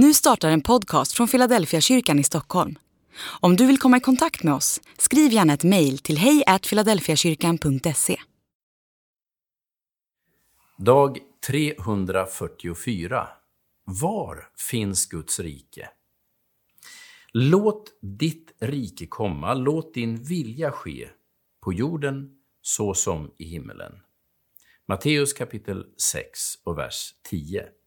Nu startar en podcast från Philadelphia kyrkan i Stockholm. Om du vill komma i kontakt med oss, skriv gärna ett mejl till hejfiladelfiakyrkan.se. Dag 344. Var finns Guds rike? Låt ditt rike komma, låt din vilja ske, på jorden så som i himmelen. Matteus kapitel 6 och vers 10.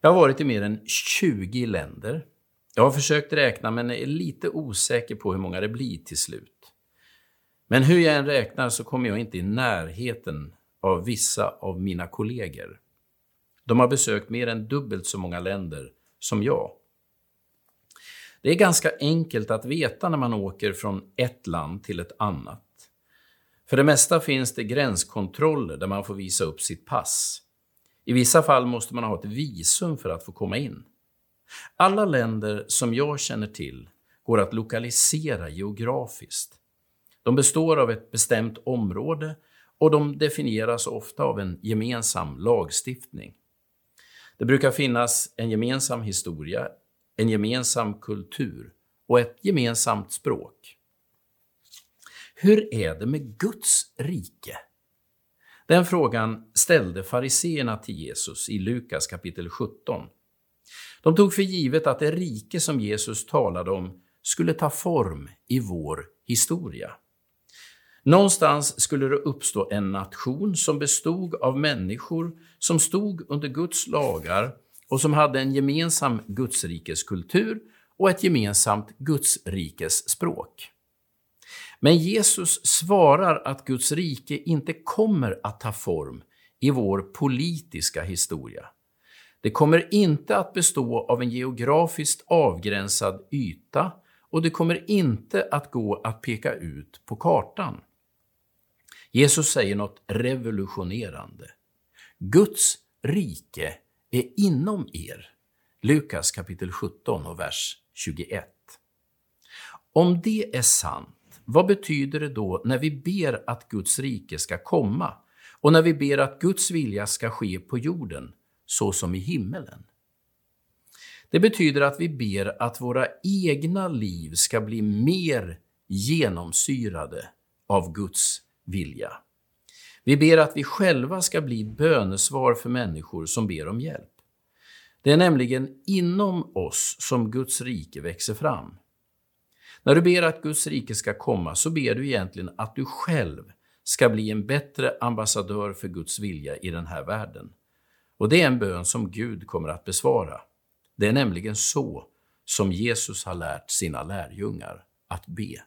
Jag har varit i mer än 20 länder. Jag har försökt räkna men är lite osäker på hur många det blir till slut. Men hur jag än räknar så kommer jag inte i närheten av vissa av mina kollegor. De har besökt mer än dubbelt så många länder som jag. Det är ganska enkelt att veta när man åker från ett land till ett annat. För det mesta finns det gränskontroller där man får visa upp sitt pass. I vissa fall måste man ha ett visum för att få komma in. Alla länder som jag känner till går att lokalisera geografiskt. De består av ett bestämt område och de definieras ofta av en gemensam lagstiftning. Det brukar finnas en gemensam historia, en gemensam kultur och ett gemensamt språk. Hur är det med Guds rike? Den frågan ställde fariseerna till Jesus i Lukas kapitel 17. De tog för givet att det rike som Jesus talade om skulle ta form i vår historia. Någonstans skulle det uppstå en nation som bestod av människor som stod under Guds lagar och som hade en gemensam gudsrikeskultur och ett gemensamt gudsrikesspråk. Men Jesus svarar att Guds rike inte kommer att ta form i vår politiska historia. Det kommer inte att bestå av en geografiskt avgränsad yta och det kommer inte att gå att peka ut på kartan. Jesus säger något revolutionerande. Guds rike är inom er. Lukas kapitel 17 och vers 21. Om det är sant, vad betyder det då när vi ber att Guds rike ska komma och när vi ber att Guds vilja ska ske på jorden, så som i himmelen? Det betyder att vi ber att våra egna liv ska bli mer genomsyrade av Guds vilja. Vi ber att vi själva ska bli bönesvar för människor som ber om hjälp. Det är nämligen inom oss som Guds rike växer fram. När du ber att Guds rike ska komma så ber du egentligen att du själv ska bli en bättre ambassadör för Guds vilja i den här världen. Och det är en bön som Gud kommer att besvara. Det är nämligen så som Jesus har lärt sina lärjungar att be.